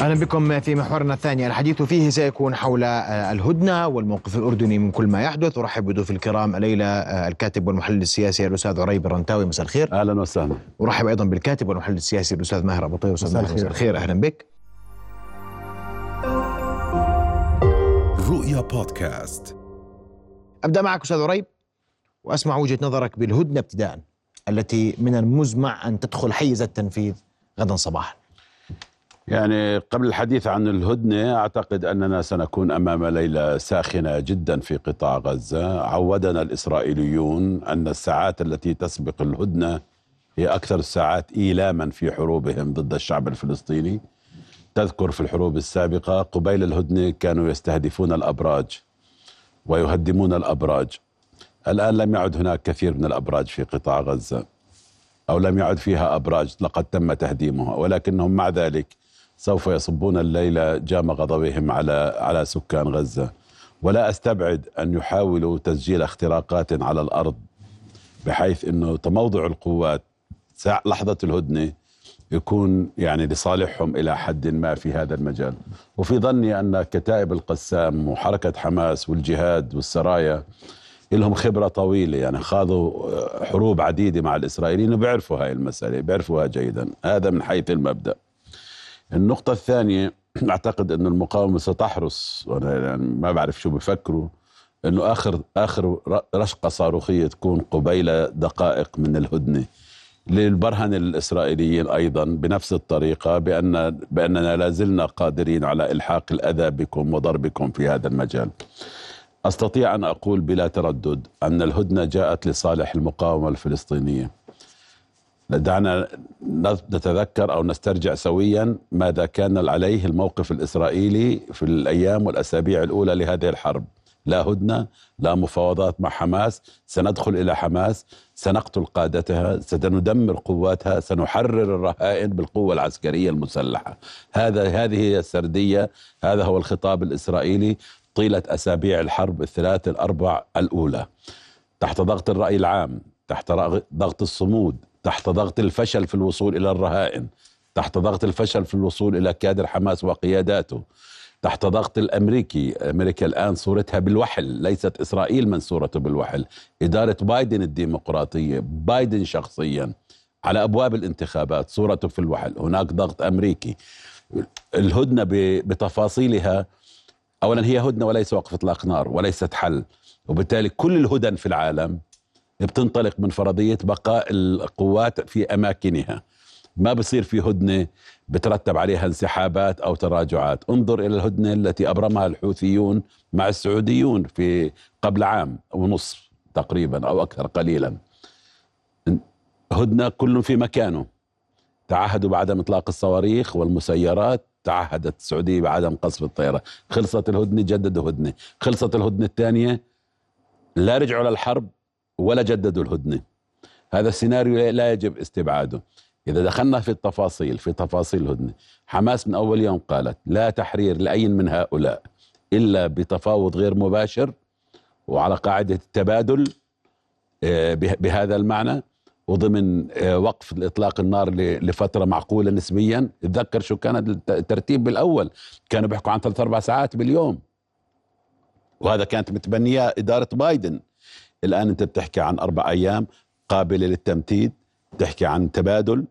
أهلا بكم في محورنا الثاني. الحديث فيه سيكون حول آه، الهدنة والموقف الأردني من كل ما يحدث. أرحب بضيوف الكرام الليلة آه، الكاتب والمحلل السياسي الأستاذ عريب الرنتاوي مساء الخير. أهلا وسهلا. أرحب أيضا بالكاتب والمحلل السياسي الأستاذ ماهر أبو طيب. أستاذ ماهر مساء الخير. أهلا بك. رؤيا بودكاست. أبدأ معك أستاذ عريب وأسمع وجهة نظرك بالهدنة ابتداء التي من المزمع أن تدخل حيز التنفيذ غدا صباحا. يعني قبل الحديث عن الهدنة أعتقد أننا سنكون أمام ليلة ساخنة جدا في قطاع غزة. عودنا الإسرائيليون أن الساعات التي تسبق الهدنة هي أكثر الساعات إيلاما في حروبهم ضد الشعب الفلسطيني. تذكر في الحروب السابقة قبيل الهدنة كانوا يستهدفون الأبراج ويهدمون الأبراج. الآن لم يعد هناك كثير من الأبراج في قطاع غزة أو لم يعد فيها أبراج لقد تم تهديمها ولكنهم مع ذلك سوف يصبون الليلة جام غضبهم على على سكان غزة. ولا أستبعد أن يحاولوا تسجيل اختراقات على الأرض بحيث إنه تموضع القوات لحظة الهدنة يكون يعني لصالحهم إلى حد ما في هذا المجال. وفي ظني أن كتائب القسام وحركة حماس والجهاد والسرايا لهم خبرة طويلة يعني خاضوا حروب عديدة مع الإسرائيليين وبيعرفوا هاي المسألة بيعرفوها جيدا. هذا من حيث المبدأ. النقطة الثانية أعتقد أن المقاومة ستحرص وأنا يعني ما بعرف شو بفكروا أنه آخر آخر رشقة صاروخية تكون قبيل دقائق من الهدنة. للبرهن الإسرائيليين أيضا بنفس الطريقة بأن بأننا لازلنا قادرين على إلحاق الأذى بكم وضربكم في هذا المجال. أستطيع أن أقول بلا تردد أن الهدنة جاءت لصالح المقاومة الفلسطينية. دعنا نتذكر أو نسترجع سويا ماذا كان عليه الموقف الإسرائيلي في الأيام والأسابيع الأولى لهذه الحرب. لا هدنة لا مفاوضات مع حماس سندخل إلى حماس سنقتل قادتها سندمر قواتها سنحرر الرهائن بالقوة العسكرية المسلحة. هذا هذه هي السردية هذا هو الخطاب الإسرائيلي طيلة أسابيع الحرب الثلاث الأربع الأولى. تحت ضغط الرأي العام تحت ضغط الصمود تحت ضغط الفشل في الوصول إلى الرهائن تحت ضغط الفشل في الوصول إلى كادر حماس وقياداته تحت ضغط الأمريكي أمريكا الآن صورتها بالوحل ليست إسرائيل من صورته بالوحل إدارة بايدن الديمقراطية بايدن شخصيا على أبواب الانتخابات صورته في الوحل هناك ضغط أمريكي. الهدنة بتفاصيلها اولا هي هدنة وليس وقف إطلاق نار وليست حل وبالتالي كل الهدن في العالم بتنطلق من فرضية بقاء القوات في أماكنها. ما بصير في هدنة بترتب عليها انسحابات أو تراجعات. انظر إلى الهدنة التي أبرمها الحوثيون مع السعوديون في قبل عام ونصف تقريبا أو أكثر قليلا. هدنة كل في مكانه. تعهدوا بعدم إطلاق الصواريخ والمسيرات. تعهدت السعودية بعدم قصف الطيران خلصت الهدنة جددوا هدنة. خلصت الهدنة الثانية لا رجعوا للحرب. ولا جددوا الهدنة. هذا السيناريو لا يجب استبعاده. إذا دخلنا في التفاصيل في تفاصيل الهدنة حماس من أول يوم قالت لا تحرير لأي من هؤلاء إلا بتفاوض غير مباشر وعلى قاعدة التبادل آه، بهذا المعنى وضمن آه، وقف الاطلاق النار لفترة معقولة نسبيا. تذكر شو كان الترتيب بالأول. كانوا بيحكوا عن ثلاث أربع ساعات باليوم. وهذا كانت متبنية إدارة بايدن. الآن أنت بتحكي عن أربع أيام قابلة للتمديد بتحكي عن تبادل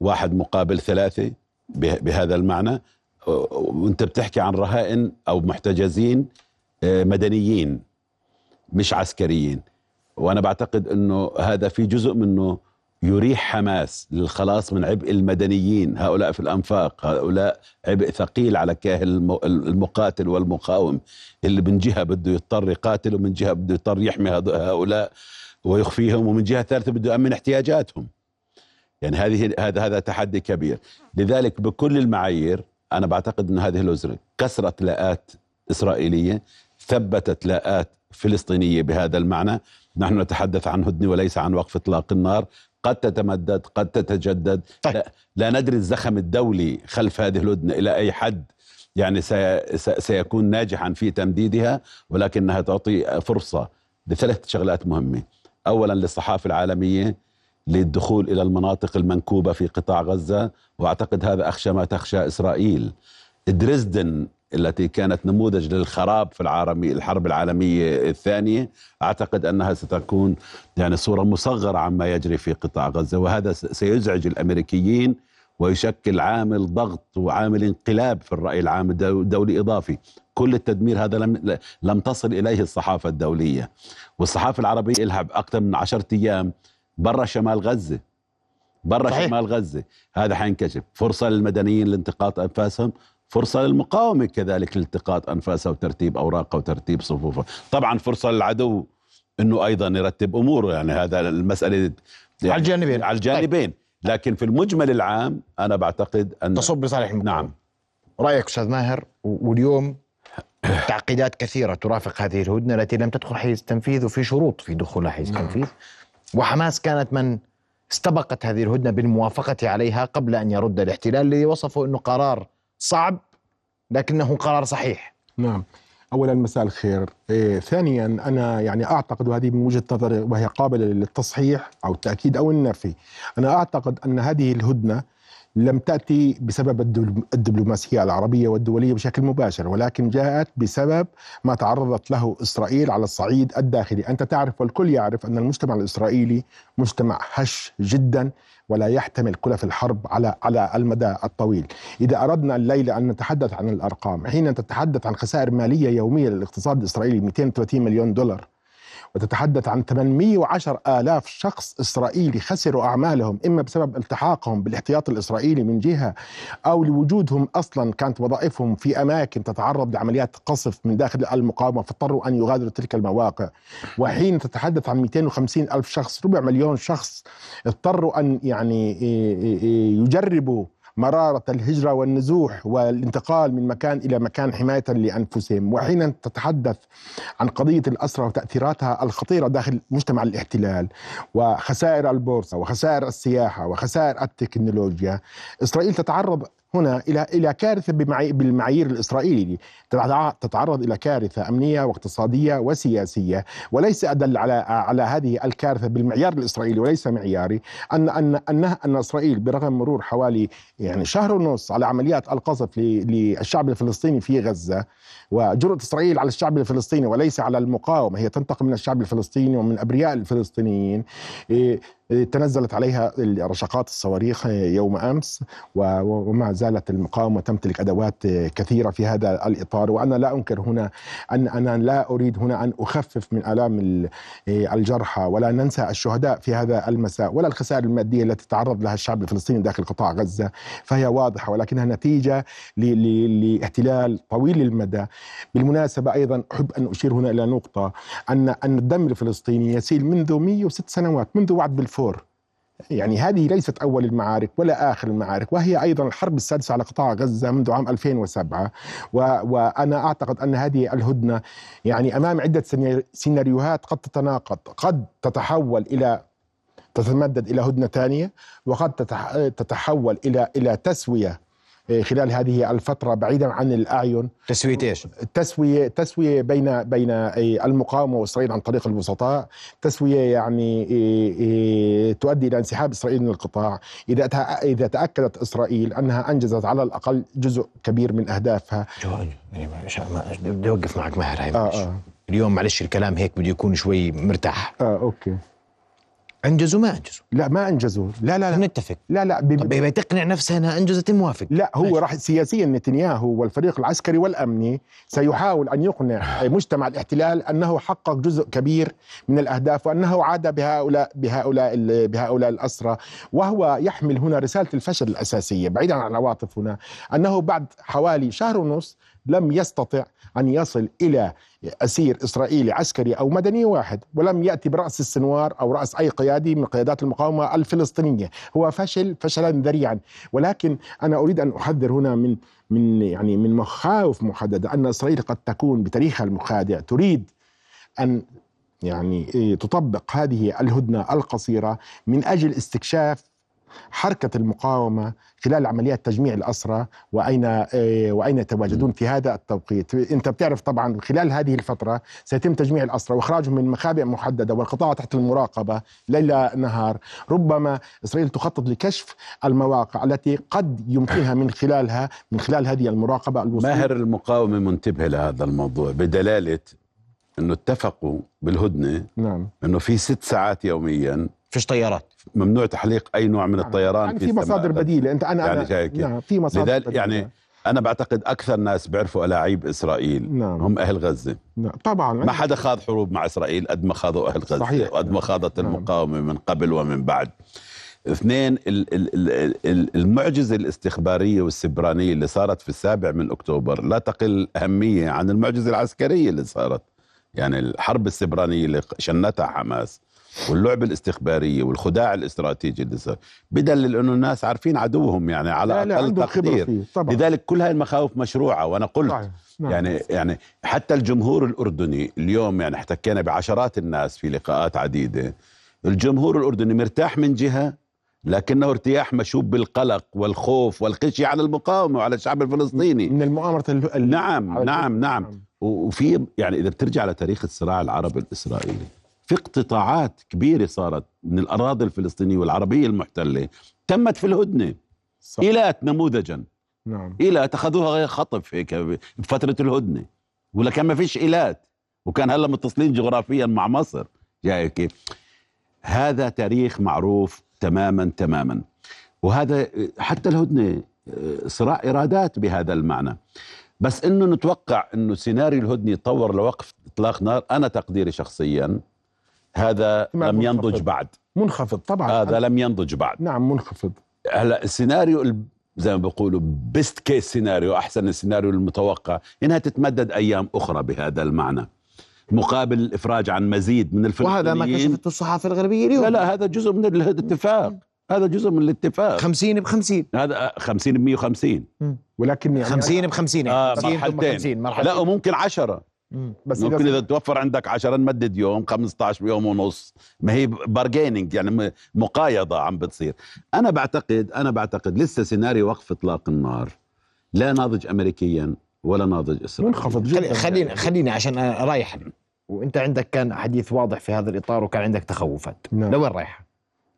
واحد مقابل ثلاثة بهذا المعنى. وأنت بتحكي عن رهائن أو محتجزين آه، مدنيين مش عسكريين. وأنا بعتقد إنه هذا في جزء منه يريح حماس للخلاص من عبء المدنيين هؤلاء في الأنفاق هؤلاء عبء ثقيل على كاهل المقاتل والمقاوم اللي من جهة بده يضطر يقاتل ومن جهة بده يضطر يحمي هؤلاء ويخفيهم ومن جهة ثالثة بده يأمن احتياجاتهم. يعني هذه هذا هذا تحدي كبير. لذلك بكل المعايير أنا بعتقد أن هذه الأزرة كسرت لاءات إسرائيلية ثبتت لاءات فلسطينية بهذا المعنى. نحن نتحدث عن هدنة وليس عن وقف إطلاق النار. قد تتمدد قد تتجدد. طيب. لا, لا ندري الزخم الدولي خلف هذه الهدنة إلى أي حد. يعني سي سيكون ناجحا في تمديدها ولكنها تعطي فرصة لثلاث شغلات مهمة. أولا للصحافة العالمية للدخول إلى المناطق المنكوبة في قطاع غزة وأعتقد هذا أخشى ما تخشى إسرائيل. دريسدن التي كانت نموذج للخراب في العالمي الحرب العالمية الثانية أعتقد أنها ستكون يعني صورة مصغرة عما يجري في قطاع غزة وهذا سيزعج الأمريكيين ويشكل عامل ضغط وعامل انقلاب في الرأي العام الدولي إضافي. كل التدمير هذا لم لم تصل إليه الصحافة الدولية. والصحافة العربية لها أكثر من عشرة أيام برا شمال غزة. برا شمال غزة. هذا حينكشف. فرصة للمدنيين لانتقاط أنفاسهم. فرصة للمقاومة كذلك لالتقاط أنفاسها وترتيب أوراقها وترتيب صفوفها طبعا فرصة للعدو أنه أيضا يرتب أموره يعني هذا المسألة يعني على الجانبين. على الجانبين. طيب. لكن في المجمل العام أنا بعتقد أن تصب لصالح نعم. رأيك أستاذ ماهر واليوم تعقيدات كثيرة ترافق هذه الهدنة التي لم تدخل حيز التنفيذ وفي شروط في دخولها حيز نعم. التنفيذ وحماس كانت من استبقت هذه الهدنة بالموافقة عليها قبل أن يرد الاحتلال الذي وصفه أنه قرار صعب لكنه قرار صحيح. نعم. اولا مساء الخير. إيه ثانيا أنا يعني أعتقد وهذه من وجهة نظري وهي قابلة للتصحيح أو التأكيد أو النفي. أنا أعتقد أن هذه الهدنة لم تأتي بسبب الدبلوماسية العربية والدولية بشكل مباشر ولكن جاءت بسبب ما تعرضت له إسرائيل على الصعيد الداخلي. أنت تعرف والكل يعرف أن المجتمع الإسرائيلي مجتمع هش جدا ولا يحتمل كلف الحرب على على المدى الطويل. إذا أردنا الليلة أن نتحدث عن الأرقام حين تتحدث عن خسائر مالية يومية للاقتصاد الإسرائيلي 230 مليون دولار وتتحدث عن 810 آلاف شخص إسرائيلي خسروا أعمالهم إما بسبب التحاقهم بالاحتياط الإسرائيلي من جهة أو لوجودهم أصلا كانت وظائفهم في أماكن تتعرض لعمليات قصف من داخل المقاومة فاضطروا أن يغادروا تلك المواقع. وحين تتحدث عن 250 ألف شخص ربع مليون شخص اضطروا أن يعني يجربوا مرارة الهجرة والنزوح والانتقال من مكان إلى مكان حماية لأنفسهم. وحين تتحدث عن قضية الأسرة وتأثيراتها الخطيرة داخل مجتمع الاحتلال وخسائر البورصة وخسائر السياحة وخسائر التكنولوجيا إسرائيل تتعرض هنا إلى إلى كارثة بالمعايير الإسرائيلي. تتعرض إلى كارثة أمنية واقتصادية وسياسية وليس أدل على على هذه الكارثة بالمعيار الإسرائيلي وليس معياري أن أن ان أن إسرائيل برغم مرور حوالي يعني شهر ونص على عمليات القصف للشعب الفلسطيني في غزة وجرأة إسرائيل على الشعب الفلسطيني وليس على المقاومة. هي تنتقم من الشعب الفلسطيني ومن أبرياء الفلسطينيين. إيه، تنزلت عليها رشقات الصواريخ يوم أمس وما زالت المقاومة تمتلك أدوات كثيرة في هذا الإطار. وأنا لا أنكر هنا أن أنا لا أريد هنا أن أخفف من آلام الجرحى ولا ننسى الشهداء في هذا المساء ولا الخسائر المادية التي تعرض لها الشعب الفلسطيني داخل قطاع غزة فهي واضحة. ولكنها نتيجة لإحتلال طويل المدى. بالمناسبة أيضا أحب أن أشير هنا إلى نقطة أن أن الدم الفلسطيني يسيل منذ 106 سنوات منذ وعد بالفور الفور يعني هذه ليست أول المعارك ولا آخر المعارك وهي أيضا الحرب السادسة على قطاع غزة منذ عام 2007 و وأنا أعتقد أن هذه الهدنة يعني أمام عدة سيناريوهات قد تتناقض قد تتحول إلى تتمدد إلى هدنة ثانية وقد تتحول إلى إلى تسوية خلال هذه الفترة بعيدا عن الأعين. تسوية إيش؟ تسوية تسوية بين بين إيه، المقاومة وإسرائيل عن طريق الوسطاء. تسوية يعني إيه، تؤدي إلى انسحاب إسرائيل من القطاع. إذا إذا تأكدت إسرائيل أنها أنجزت على الأقل جزء كبير من أهدافها. يعني بدي أوقف معك ماهر هاي آه آه. اليوم معلش الكلام هيك بده يكون شوي مرتاح. آه أوكي. أنجزوا ما أنجزوا. لا ما أنجزوا. لا لا لا. نتفق. لا لا ب... طب تقنع نفسها أنها أنجزت موافق. لا هو ماشي. راح سياسيا نتنياهو والفريق العسكري والأمني سيحاول أن يقنع مجتمع الاحتلال أنه حقق جزء كبير من الأهداف وأنه عاد بهؤلاء بهؤلاء بهؤلاء الأسرى. وهو يحمل هنا رسالة الفشل الأساسية بعيدا عن العواطف هنا أنه بعد حوالي شهر ونص لم يستطع أن يصل إلى أسير إسرائيلي عسكري أو مدني واحد ولم يأتي برأس السنوار أو رأس أي قيادي من قيادات المقاومة الفلسطينية. هو فشل فشلا ذريعا. ولكن أنا أريد أن أحذر هنا من من يعني من مخاوف محددة أن إسرائيل قد تكون بتاريخها المخادع تريد أن يعني تطبق هذه الهدنة القصيرة من أجل استكشاف حركة المقاومة خلال عمليات تجميع الأسرى وأين آه، وأين يتواجدون في هذا التوقيت. أنت بتعرف طبعا خلال هذه الفترة سيتم تجميع الأسرى وإخراجهم من مخابئ محددة والقطاع تحت المراقبة ليل نهار. ربما إسرائيل تخطط لكشف المواقع التي قد يمكنها من خلالها من خلال هذه المراقبة الوصول ماهر المقاومة منتبه لهذا الموضوع بدلالة إنه اتفقوا بالهدنة نعم إنه في ست ساعات يوميا فيش طيارات ممنوع تحليق أي نوع من الطيران يعني في في مصادر السماء. بديلة أنت أنا يعني كيف؟ نعم في مصادر لذلك بديلة. يعني أنا بعتقد أكثر ناس بيعرفوا ألاعيب إسرائيل نعم. هم أهل غزة نعم. طبعا ما حدا خاض حروب مع إسرائيل قد ما خاضوا أهل غزة صحيح. وقد ما خاضت نعم. المقاومة من قبل ومن بعد اثنين ال- ال- ال- ال- المعجزة الاستخبارية والسبرانية اللي صارت في السابع من أكتوبر لا تقل أهمية عن المعجزة العسكرية اللي صارت يعني الحرب السبرانية اللي شنتها حماس واللعب الاستخبارية والخداع الاستراتيجي اللي صار. بدلل إنه الناس عارفين عدوهم يعني على لا أقل تقدير. لذلك كل هاي المخاوف مشروعة وأنا قلت. نعم. يعني يعني حتى الجمهور الأردني اليوم يعني احتكينا بعشرات الناس في لقاءات عديدة. الجمهور الأردني مرتاح من جهة لكنه ارتياح مشوب بالقلق والخوف والخشية على المقاومة وعلى الشعب الفلسطيني. من المؤامرة ال- نعم نعم. نعم. و- وفي يعني إذا بترجع لتاريخ الصراع العربي الإسرائيلي في اقتطاعات كبيرة صارت من الأراضي الفلسطينية والعربية المحتلة تمت في الهدنة صح. ايلات نموذجا. نعم. ايلات أخذوها خطف هيك بفترة الهدنة. ولا كان ما فيش إيلات. وكان هلا متصلين جغرافيا مع مصر. جاي كيف هذا تاريخ معروف تماما تماما. وهذا حتى الهدنة آه، صراع إرادات بهذا المعنى. بس إنه نتوقع إنه سيناريو الهدنه يتطور لوقف إطلاق نار أنا تقديري شخصيا هذا لم ينضج منخفض. بعد. منخفض طبعا. هذا لم ينضج بعد. نعم منخفض. هلأ السيناريو ال- زي ما بيقولوا best case scenario أحسن السيناريو المتوقع إنها تتمدد أيام أخرى بهذا المعنى. مقابل الإفراج عن مزيد من الفلسطينيين وهذا ما كشفته الصحافة الغربية اليوم. لا لا هذا جزء من الاتفاق. هذا جزء من الاتفاق. 50 ب 50 هذا 50 ب 150 ولكن يعني 50 ب 50 آه 50 ثم مرحلتين. 50 مرحلتين. لا وممكن 10 مم. بس ممكن اذا إذا توفر عندك 10 نمدد يوم 15 يوم ونص. ما هي بارجيننج يعني م- مقايضة عم بتصير. أنا بعتقد أنا بعتقد لسه سيناريو وقف إطلاق النار. لا ناضج امريكيا ولا ناضج اسرائيلي منخفض جدا خليني خليني عشان رايح وأنت عندك كان حديث واضح في هذا الإطار وكان عندك تخوفات. نعم. لوين رايحة؟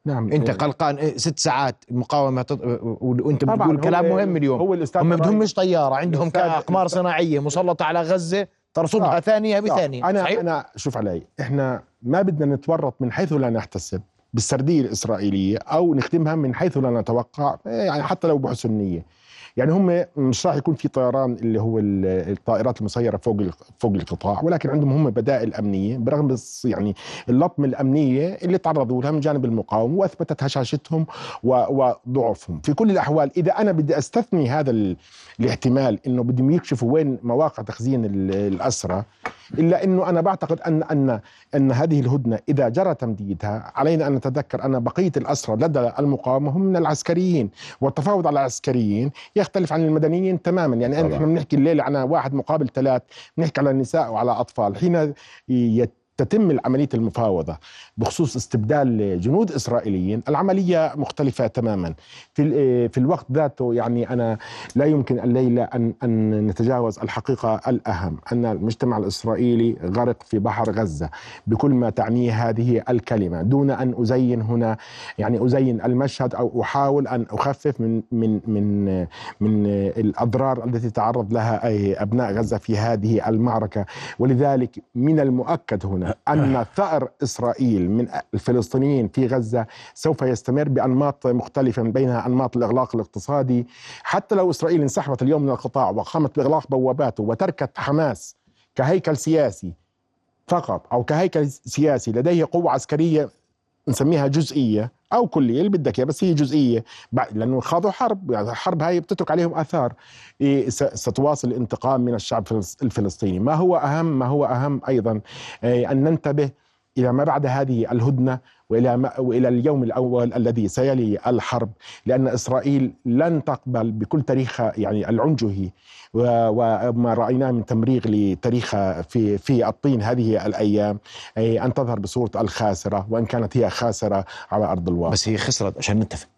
نعم أنت قلقان إيه، ست ساعات المقاومه تط... وأنت بتقول كلام مهم اليوم هو الاستاذ هم إبراهيم- بدهم مش طيارة عندهم اقمار صناعية مسلطة على غزة ترصدها لا. ثانية بثانية أنا صحيح؟ أنا شوف علي إحنا ما بدنا نتورط من حيث لا نحتسب بالسردية الإسرائيلية أو نختمها من حيث لا نتوقع يعني حتى لو بحسن نية يعني هم مش راح يكون في طيران اللي هو ال- الطائرات المسيرة فوق فوق القطاع ولكن عندهم هم بدائل أمنية برغم يعني اللطمه الأمنية اللي تعرضوا لها من جانب المقاومة واثبتت هشاشتهم وضعفهم. في كل الأحوال إذا أنا بدي أستثني هذا ال- الاحتمال إنه بدهم يكشفوا وين مواقع تخزين ال- الاسرى إلا إنه أنا بعتقد ان ان أن هذه الهدنة إذا جرى تمديدها علينا أن نتذكر أن بقية الأسرى لدى المقاومة هم من العسكريين والتفاوض على العسكريين يختلف عن المدنيين تماما يعني. إحنا بنحكي الليلة عن واحد مقابل ثلاث بنحكي على النساء وعلى أطفال حين يت تتم عملية المفاوضة بخصوص استبدال جنود إسرائيليين. العملية مختلفة تماما. في, ال- في الوقت ذاته يعني أنا لا يمكن الليلة أن, أن نتجاوز الحقيقة الأهم أن المجتمع الإسرائيلي غرق في بحر غزة بكل ما تعنيه هذه الكلمة. دون أن أزين هنا يعني أزين المشهد أو أحاول أن أخفف من من من من الأضرار التي تعرض لها أبناء غزة في هذه المعركة. ولذلك من المؤكد هنا أن ثأر إسرائيل من الفلسطينيين في غزة سوف يستمر بأنماط مختلفة من بينها أنماط الإغلاق الاقتصادي. حتى لو إسرائيل انسحبت اليوم من القطاع وقامت بإغلاق بواباته وتركت حماس كهيكل سياسي فقط أو كهيكل سياسي لديه قوة عسكرية نسميها جزئية أو كلية اللي بدك إياه بس هي جزئية. بعد- لأنه خاضوا حرب يعني الحرب هاي بتترك عليهم آثار. إيه، ستواصل الانتقام من الشعب الفلس- الفلسطيني. ما هو أهم ما هو أهم أيضا إيه، أن ننتبه إلى ما بعد هذه الهدنة وإلى, ما وإلى اليوم الأول الذي سيلي الحرب لأن إسرائيل لن تقبل بكل تاريخها يعني العنجهي. و- وما رأيناه من تمريغ لتاريخها في في الطين هذه الأيام إيه، أن تظهر بصورة الخاسرة وإن كانت هي خاسرة على أرض الواقع. بس هي خسرت عشان نتفق.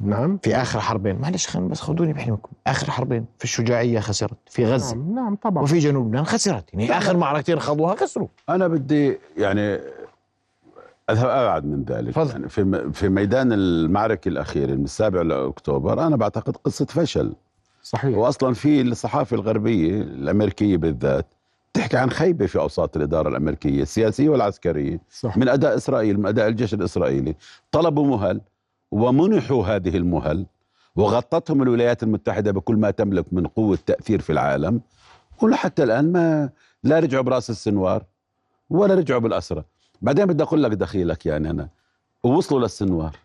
نعم. في آخر حربين. معلش خلينا بس خذوني بحلمكم آخر حربين. في الشجاعية خسرت. في غزة. نعم نعم طبعا. وفي جنوب لبنان خسرت. يعني آخر معركتين خضوها خسروا. أنا بدي يعني اذهب أبعد من ذلك. تفضل. يعني في في ميدان المعركة الاخيره من السابع لأكتوبر أنا بعتقد قصة فشل. صحيح. واصلا في الصحافة الغربية الأمريكية بالذات تحكي عن خيبة في أوساط الإدارة الأمريكية السياسية والعسكرية. صح. من أداء إسرائيل من أداء الجيش الإسرائيلي. طلبوا مهل ومنحوا هذه المهل وغطتهم الولايات المتحدة بكل ما تملك من قوة تأثير في العالم. ولحتى الآن ما لا رجعوا برأس السنوار ولا رجعوا بالاسرى بعدين بدي أقول لك دخيلك يعني أنا. ووصلوا للسنوار.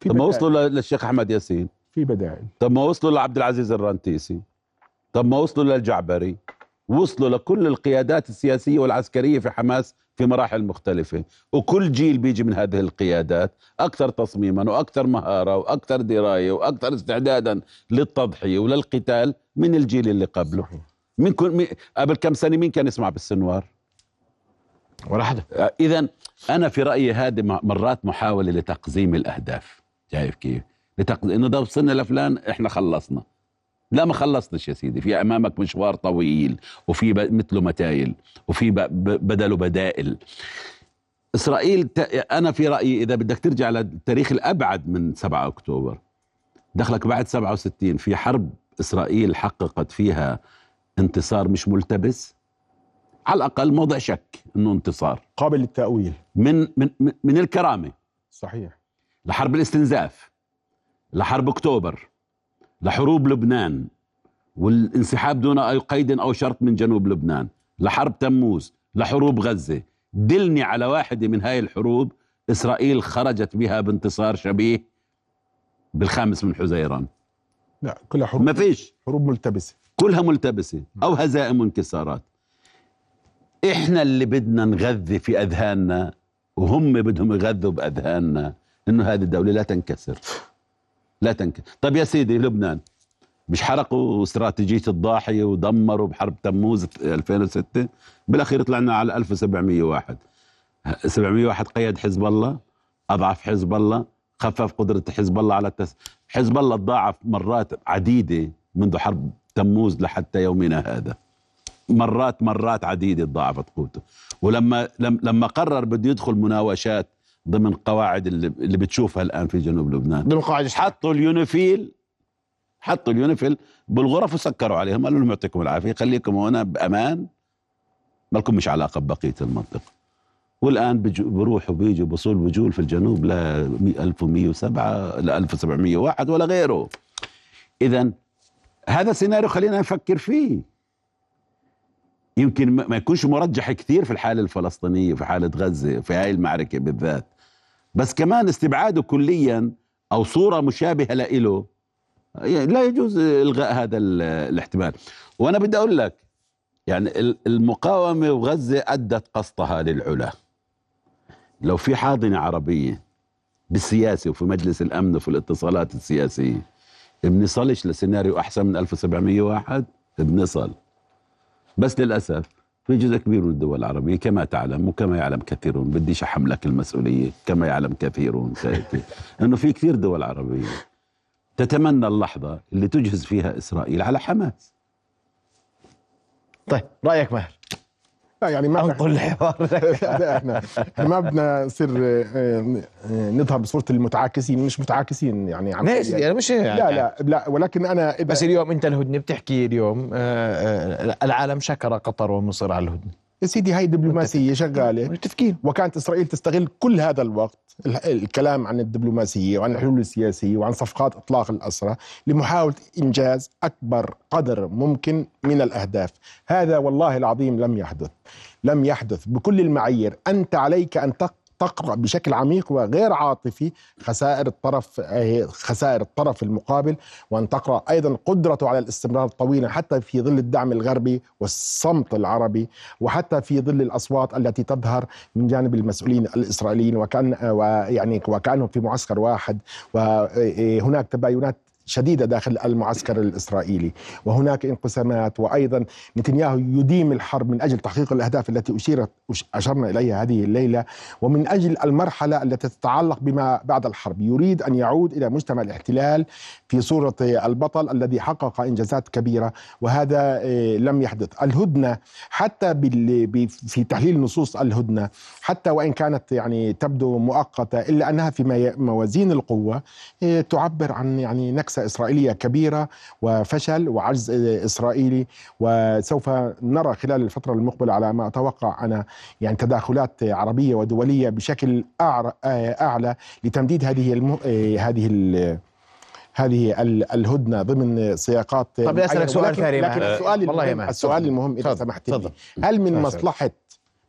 في طب ما. وصلوا للشيخ أحمد ياسين. في بدائل. طب ما وصلوا لعبد العزيز الرنتيسي. طب ما وصلوا للجعبري. وصلوا لكل القيادات السياسية والعسكرية في حماس في مراحل مختلفة. وكل جيل بيجي من هذه القيادات أكثر تصميما وأكثر مهارة وأكثر دراية وأكثر استعدادا للتضحية وللقتال من الجيل اللي قبله. كن مين قبل كم سنة مين كان يسمع بالسنوار؟ ولا حدا اذا أنا في رأيي هذه مرات محاولة لتقزيم الأهداف. شايف كيف؟ لتقزيم إنه ده وصلنا لفلان إحنا خلصنا. لا ما خلصناش يا سيدي. في أمامك مشوار طويل وفي ب- مثله متايل وفي ب- ب- بدله بدائل. إسرائيل ت... أنا في رأيي إذا بدك ترجع للتاريخ الأبعد من 7 أكتوبر دخلك بعد 67 في حرب إسرائيل حققت فيها انتصار مش ملتبس؟ على الأقل موضع شك إنه انتصار. قابل للتأويل. من من من- الكرامة. صحيح. لحرب الاستنزاف. لحرب أكتوبر. لحروب لبنان. والانسحاب دون أي قيد أو شرط من جنوب لبنان. لحرب تموز. لحروب غزة. دلني على واحدة من هاي الحروب إسرائيل خرجت بها بانتصار شبيه بالخامس من حزيران. لا كلها حروب ما فيش. حروب ملتبسة. كلها ملتبسة أو هزائم وانكسارات. إحنا اللي بدنا نغذي في أذهاننا وهم بدهم يغذوا بأذهاننا. إنه هذه الدولة لا تنكسر. لا تنكسر. طيب يا سيدي لبنان. مش حرقوا استراتيجية الضاحيه ودمروا بحرب تموز 2006 بالأخير طلعنا على 1701 701 قيد حزب الله أضعف حزب الله خفف قدرة حزب الله على التس... حزب الله تضاعف مرات عديدة منذ حرب تموز لحتى يومنا هذا. مرات مرات عديدة تضاعفت قوته. ولما لم لما قرر بده يدخل مناوشات ضمن قواعد اللي, اللي بتشوفها الآن في جنوب لبنان. ضمن قواعد حطوا اليونيفيل حطوا اليونيفيل بالغرف وسكروا عليهم. قالوا لهم يعطيكم العافية خليكم هنا بأمان. ما لكم مش علاقة ببقية المنطقة. والآن بروحوا بيجوا بصول بجول في الجنوب لا 1107 لا 1701 ولا غيره. اذا هذا سيناريو خلينا نفكر فيه. يمكن ما يكونش مرجح كثير في الحالة الفلسطينية في حالة غزة في هاي المعركة بالذات. بس كمان استبعاده كليا أو صورة مشابهة له لا يجوز إلغاء هذا ال- الاحتمال. وأنا بدي أقول لك يعني ال- المقاومة وغزة أدت قسطها للعلا. لو في حاضنة عربية بالسياسة وفي مجلس الأمن وفي الاتصالات السياسية بنصلش لسيناريو أحسن من 1701 بنصل. بس للأسف في جزء كبير من الدول العربية كما تعلم وكما يعلم كثيرون بديش أحملك المسؤولية كما يعلم كثيرون أنه في كثير دول عربية تتمنى اللحظة اللي تجهز فيها إسرائيل على حماس. طيب رأيك ماهر؟ لا يعني ما انقل الحوار إحنا ما بدنا نصير آه، آه، نظهر بصورة المتعاكسين مش متعاكسين يعني عم سيدي أنا مش يعني لا لا لا ولكن أنا بس اليوم أنت الهدنه بتحكي اليوم آه، العالم شكر قطر ومصر على الهدنه يا سيدي هاي دبلوماسيه شغالة. متفقين. وكانت إسرائيل تستغل كل هذا الوقت ال- الكلام عن الدبلوماسية وعن الحلول السياسية وعن صفقات إطلاق الأسرى لمحاولة إنجاز أكبر قدر ممكن من الأهداف، هذا والله العظيم لم يحدث، لم يحدث. بكل المعايير، أنت عليك أن تق- تقرأ بشكل عميق وغير عاطفي خسائر الطرف آه، خسائر الطرف المقابل وأن تقرأ أيضا قدرته على الاستمرار الطويل حتى في ظل الدعم الغربي والصمت العربي وحتى في ظل الأصوات التي تظهر من جانب المسؤولين الإسرائيليين وكأن ويعني وكأنهم في معسكر واحد وهناك تباينات شديدة داخل المعسكر الإسرائيلي. وهناك انقسامات وأيضا نتنياهو يديم الحرب من أجل تحقيق الأهداف التي أشيرت أشرنا إليها هذه الليلة ومن أجل المرحلة التي تتعلق بما بعد الحرب. يريد أن يعود إلى مجتمع الاحتلال في صورة البطل الذي حقق إنجازات كبيرة وهذا آه، لم يحدث. الهدنة حتى في تحليل نصوص الهدنة حتى وإن كانت يعني تبدو مؤقتة إلا أنها في موازين القوة آه، تعبر عن يعني نكسة إسرائيلية كبيرة وفشل وعجز إسرائيلي وسوف نرى خلال الفترة المقبلة على ما أتوقع أنا يعني تداخلات عربية ودولية بشكل أعلى لتمديد هذه المه... هذه ال... هذه الهدنة ضمن سياقات طب أسألك سؤال ثاني لكن السؤال والله المهم السؤال المهم إذا سمحت لي هل من مصلحه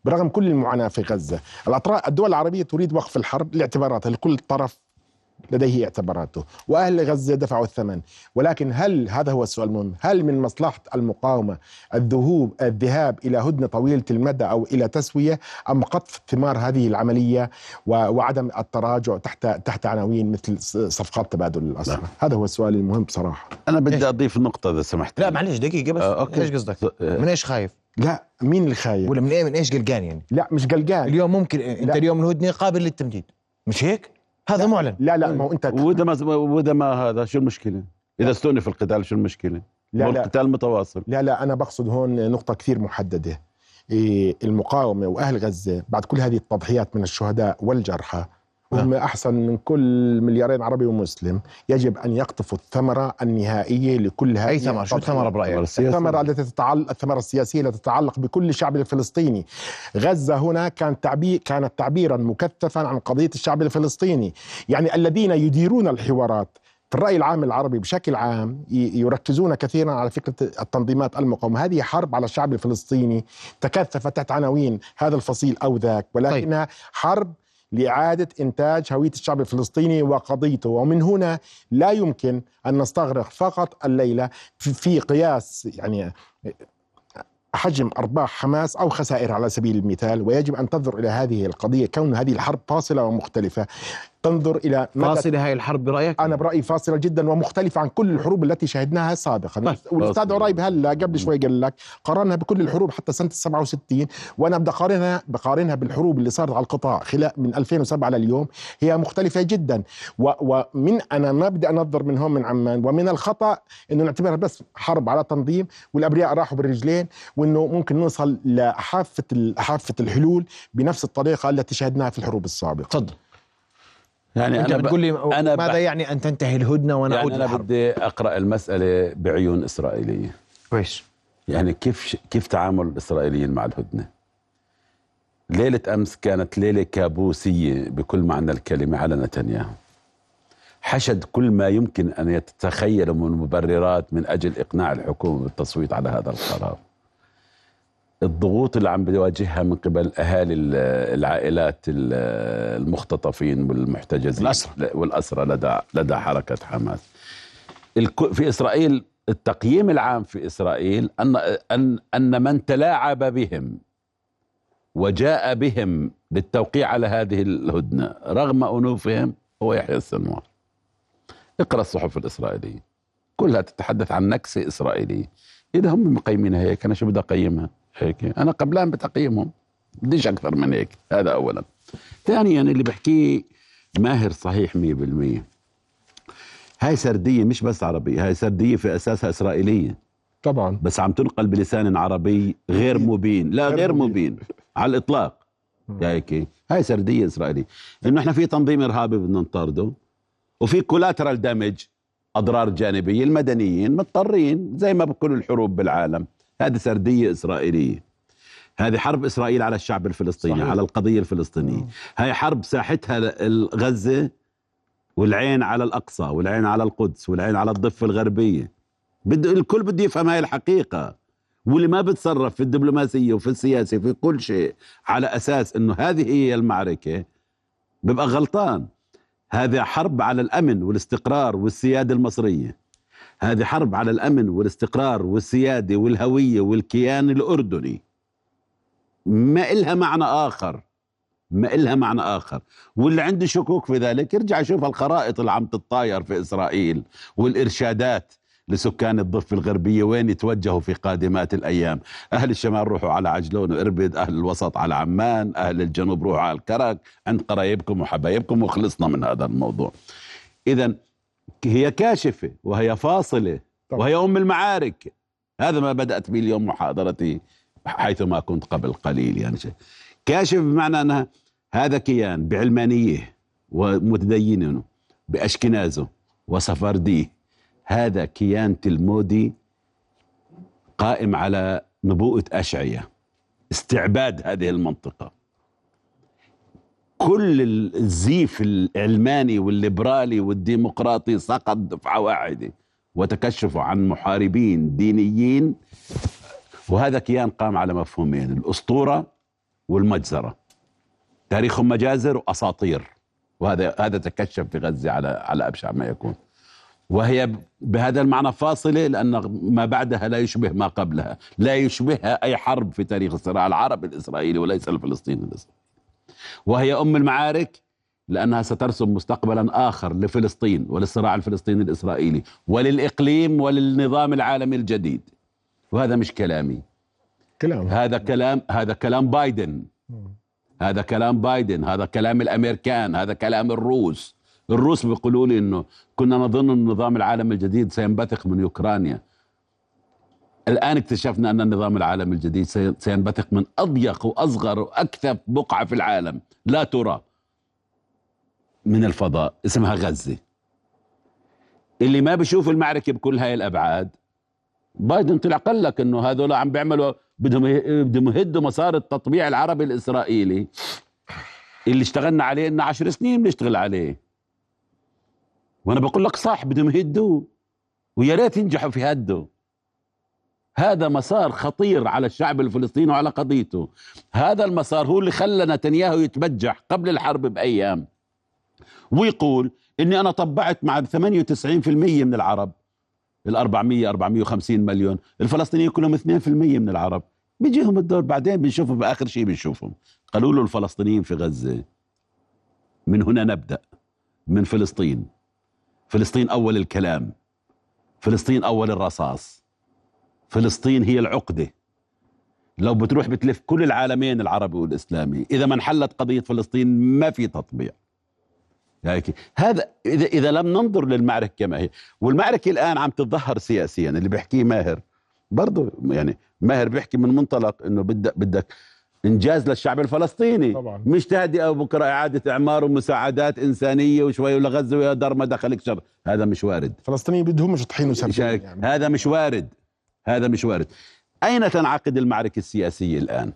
برغم كل المعاناة في غزة الدول العربية تريد وقف الحرب لاعتبارات لكل طرف لديه اعتباراته. وأهل غزة دفعوا الثمن. ولكن هل هذا هو السؤال المهم. هل من مصلحة المقاومة الذهوب الذهاب إلى هدنة طويلة المدى أو إلى تسوية أم قطف ثمار هذه العملية وعدم التراجع تحت تحت عناوين مثل صفقات تبادل الأسرى نعم. هذا هو السؤال المهم بصراحة. أنا بدي أضيف نقطة إذا سمحت. لا معلش دقيقة بس. آه أوكي. إيش قصدك؟ من إيش خايف؟ لا مين اللي خايف؟ ولا من إيه من إيش قلقان يعني؟ لا مش قلقان. اليوم ممكن أنت اليوم الهدنه قابل للتمديد. مش هيك؟ هذا معلن. لا لا ما هو أنت وده ما وده ما هذا شو المشكلة؟ إذا استونف القتال شو المشكلة؟ لا لا. القتال متواصل. لا لا أنا بقصد هون نقطة كثير محددة. إيه المقاومة وأهل غزة بعد كل هذه التضحيات من الشهداء والجرحى وهم نعم. أحسن من كل مليارين عربي ومسلم. يجب أن يقطفوا الثمرة النهائية لكل هذه أي ثمرة؟ شو الثمرة برأيك؟ الثمرة التي تتعلق الثمرة السياسية التي تتعلق بكل الشعب الفلسطيني. غزة هنا كانت تعبير كانت تعبيرا مكثفا عن قضية الشعب الفلسطيني. يعني الذين يديرون الحوارات في الرأي العام العربي بشكل عام يركزون كثيرا على فكرة التنظيمات المقاومة. هذه حرب على الشعب الفلسطيني تكثفت تحت عناوين هذا الفصيل أو ذاك. ولكنها طيب. حرب لإعادة إنتاج هوية الشعب الفلسطيني وقضيته. ومن هنا لا يمكن أن نستغرق فقط الليلة في قياس يعني حجم أرباح حماس أو خسائر على سبيل المثال. ويجب أن تنظر إلى هذه القضية كون هذه الحرب فاصلة ومختلفة. تنظر إلى فاصله هاي الحرب برأيك؟ أنا برأيي فاصلة جدا ومختلفة عن كل الحروب التي شهدناها سابقا. طيب. والأستاذ عرايب هلأ قبل شوي قال لك قارنها بكل الحروب حتى سنة 67 وأنا بدي اقارنها بقارنها بالحروب اللي صارت على القطاع خلال من 2007 لليوم هي مختلفة جدا. ومن أنا ما بدي أنظر من هون من عمان. ومن الخطأ إنه نعتبرها بس حرب على تنظيم والأبرياء راحوا بالرجلين وإنه ممكن نوصل لحافة حافة الحلول بنفس الطريقة التي شهدناها في الحروب السابقة. تفضل. يعني انت أنا بتقول لي أنا ماذا يعني أن تنتهي الهدنة ونعود يعني أنا بدي أقرأ المسألة بعيون إسرائيلية. كويس. يعني كيف كيف تعامل الإسرائيليين مع الهدنة؟ ليلة أمس كانت ليلة كابوسية بكل معنى الكلمة على نتنياهو. حشد كل ما يمكن أن يتخيله من مبررات من أجل إقناع الحكومة بالتصويت على هذا القرار. الضغوط اللي عم بيواجهها من قبل أهالي العائلات المختطفين والمحتجزين والاسرى والاسرى لدى لدى حركة حماس. في إسرائيل التقييم العام في إسرائيل ان ان أن من تلاعب بهم وجاء بهم للتوقيع على هذه الهدنة رغم أنوفهم هو يحيى السنوار. اقرأ الصحف الإسرائيلية. كلها تتحدث عن نكسه اسرائيليه إذا هم مقيمينها هيك أنا شو بدي أقيمها؟ هيك. أنا قبلان بتقييمهم بديش أكثر من هيك. هذا اولا. ثانيا اللي بحكيه ماهر صحيح 100% هاي سردية مش بس عربية هاي سردية في أساسها إسرائيلية. طبعا. بس عم تنقل بلسان عربي غير مبين. لا غير مبين. على الإطلاق. هيك. هاي سردية إسرائيلية. إنه إحنا في تنظيم إرهابي بدنا نطارده وفي كولاترال دامج أضرار جانبية المدنيين مضطرين زي ما بكل الحروب بالعالم. هذه سردية إسرائيلية. هذه حرب إسرائيل على الشعب الفلسطيني صحيح. على القضية الفلسطينية. هاي حرب ساحتها غزه والعين على الأقصى والعين على القدس والعين على الضفة الغربية. بد الكل بده يفهم هاي الحقيقة. واللي ما بتصرف في الدبلوماسية وفي السياسة في كل شيء على أساس إنه هذه هي المعركة بيبقى غلطان. هذا حرب على الأمن والاستقرار والسيادة المصرية. هذه حرب على الأمن والاستقرار والسيادة والهوية والكيان الأردني. ما إلها معنى آخر. ما إلها معنى آخر. واللي عنده شكوك في ذلك يرجع يشوف الخرائط اللي عم تتطاير في إسرائيل والإرشادات لسكان الضفة الغربية وين يتوجهوا في قادمات الأيام. أهل الشمال روحوا على عجلون وإربد أهل الوسط على عمان أهل الجنوب روحوا على الكرك. عند قرايبكم وحبايبكم وخلصنا من هذا الموضوع. إذا هي كاشفة وهي فاصلة طبعا. وهي أم المعارك. هذا ما بدأت به اليوم محاضرتي حيثما كنت قبل قليل يعني شيء. كاشف بمعنى أنها هذا كيان بعلمانية ومتدينة بأشكنازه وسفرديه هذا كيان تلمودي قائم على نبوءة أشعية استعباد هذه المنطقة. كل الزيف العلماني والليبرالي والديمقراطي سقط دفعة واحدة وتكشفوا عن محاربين دينيين. وهذا كيان قام على مفهومين الأسطورة والمجزرة. تاريخهم مجازر وأساطير. وهذا هذا تكشف في غزة على على أبشع ما يكون. وهي بهذا المعنى فاصلة لأن ما بعدها لا يشبه ما قبلها. لا يشبهها أي حرب في تاريخ الصراع العربي الإسرائيلي وليس الفلسطيني الإسرائيلي وهي أم المعارك لأنها سترسم مستقبلا آخر لفلسطين وللصراع الفلسطيني الإسرائيلي وللإقليم وللنظام العالمي الجديد. وهذا مش كلامي. كلام. هذا كلام هذا كلام بايدن. هذا كلام بايدن هذا كلام الأمريكان هذا كلام الروس. الروس بيقولوا لي إنه كنا نظن إن النظام العالمي الجديد سينبثق من اوكرانيا الآن اكتشفنا أن النظام العالمي الجديد سي- سينبثق من أضيق وأصغر واكثف بقعة في العالم. لا ترى. من الفضاء. اسمها غزة. اللي ما بيشوف المعركة بكل هاي الأبعاد بايدن طلع قال لك إنه هذول عم بيعملوا بدهم بدهم يهدوا مسار التطبيع العربي الإسرائيلي. اللي اشتغلنا عليه لنا عشر سنين بنشتغل عليه. وأنا بقول لك صح بدهم يهدوه. ويا ريت ينجحوا في هده هذا مسار خطير على الشعب الفلسطيني وعلى قضيته. هذا المسار هو اللي خلى نتنياهو يتبجح قبل الحرب بأيام. ويقول إني أنا طبعت مع 98% من العرب. ال 400 450 مليون. الفلسطينيين كلهم 2% من العرب. بيجيهم الدور بعدين بنشوفهم بآخر شيء بنشوفهم. قالوا له الفلسطينيين في غزة من هنا نبدأ من فلسطين. فلسطين أول الكلام. فلسطين أول الرصاص. فلسطين هي العقدة. لو بتروح بتلف كل العالمين العربي والإسلامي إذا ما انحلت قضية فلسطين ما في تطبيع. هيك. هذا إذا إذا لم ننظر للمعركة كما هي. والمعركة الآن عم تتظهر سياسيا اللي بيحكيه ماهر. برضه يعني ماهر بيحكي من منطلق إنه بدك بدك إنجاز للشعب الفلسطيني. طبعاً. مش تهدئة وبكرة إعادة إعمار ومساعدات إنسانية وشوي لغزه ويا دار ما دخلك شر. هذا مش وارد. الفلسطينيين بدهم مش طحين شارك. يعني. هذا مش وارد. هذا مش وارد. أين تنعقد المعركة السياسية الآن؟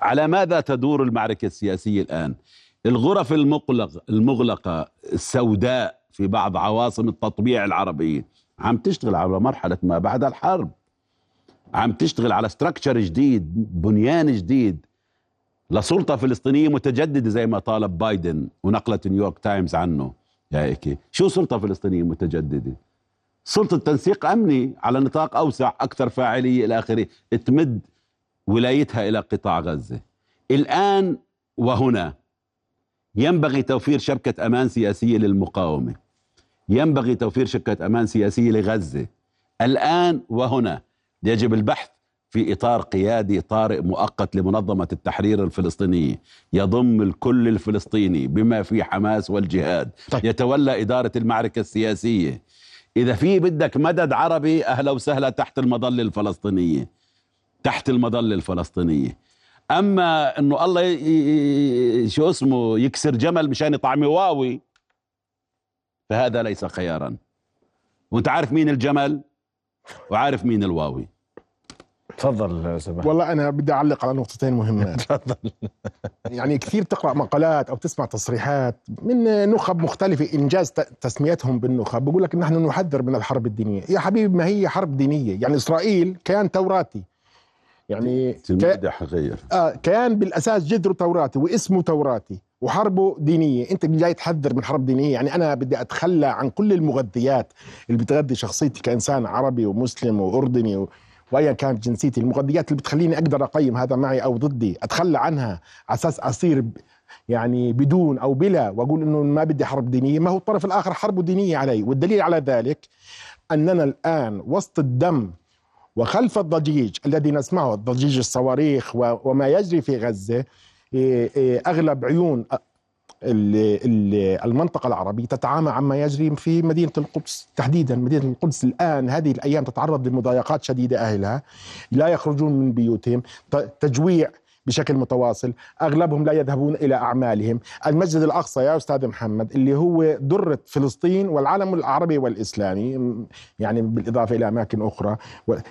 على ماذا تدور المعركة السياسية الآن؟ الغرف المغلق المغلقة السوداء في بعض عواصم التطبيع العربية عم تشتغل على مرحلة ما بعد الحرب. عم تشتغل على structure جديد بنيان جديد. لسلطة فلسطينية متجددة زي ما طالب بايدن ونقلت نيويورك تايمز عنه. يا هيك شو سلطة فلسطينية متجددة؟ سلطة تنسيق أمني على نطاق أوسع أكثر فاعلية إلى آخره تمد ولايتها إلى قطاع غزة. الآن وهنا ينبغي توفير شبكة أمان سياسية للمقاومة. ينبغي توفير شبكة أمان سياسية لغزة. الآن وهنا يجب البحث في إطار قيادي طارئ مؤقت لمنظمة التحرير الفلسطينية. يضم الكل الفلسطيني بما في حماس والجهاد. طيب. يتولى إدارة المعركة السياسية إذا في بدك مدد عربي أهلا وسهلا تحت المظلة الفلسطينية. تحت المظلة الفلسطينية. أما أنه الله ي- شو اسمه يكسر جمل مشان يطعم واوي فهذا ليس خيارا. وأنت عارف مين الجمل؟ وعارف مين الواوي. تفضل سبحان والله أنا بدي أعلق على نقطتين مهمات تفضل. يعني كثير تقرا مقالات أو تسمع تصريحات من نخب مختلفة إنجاز تسميتهم بالنخب. بقول لك نحن نحذر من الحرب الدينية. يا حبيبي ما هي حرب دينية؟ يعني إسرائيل كيان توراتي. يعني. تلميذ حغير آه كيان بالأساس جذره توراتي واسمه توراتي وحربه دينية. أنت جاي تحذر من حرب دينية. يعني أنا بدي أتخلى عن كل المغذيات اللي بتغذي شخصيتي كإنسان عربي ومسلم وأردني و... وايا كانت جنسيتي. المغذيات اللي بتخليني أقدر أقيم هذا معي أو ضدي أتخلى عنها على أساس أصير يعني بدون أو بلا وأقول إنه ما بدي حرب دينية. ما هو الطرف الآخر حرب دينية علي. والدليل على ذلك أننا الآن وسط الدم وخلف الضجيج الذي نسمعه ضجيج الصواريخ وما يجري في غزة إيه، إيه، أغلب عيون المنطقة العربية تتعامى عما يجري في مدينة القدس. تحديدا مدينة القدس الآن هذه الأيام تتعرض لمضايقات شديدة أهلها. لا يخرجون من بيوتهم. تجويع بشكل متواصل أغلبهم لا يذهبون إلى أعمالهم. المسجد الأقصى يا أستاذ محمد اللي هو درة فلسطين والعالم العربي والإسلامي يعني بالإضافة إلى أماكن أخرى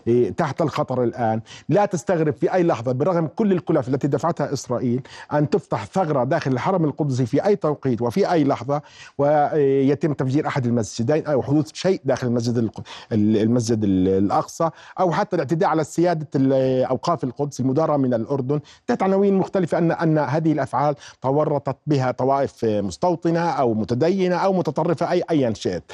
إيه، تحت الخطر الآن. لا تستغرب في أي لحظة برغم كل الكلف التي دفعتها إسرائيل أن تفتح ثغرة داخل الحرم القدسي في أي توقيت وفي أي لحظة ويتم تفجير أحد المسجدين أو حدوث شيء داخل المسجد المسجد الأقصى أو حتى الاعتداء على سيادة أوقاف القدس المدارة من الأردن. تحت عناوين مختلفة أن أن هذه الأفعال تورطت بها طوائف مستوطنة أو متدينة أو متطرفة أي أيا شئت.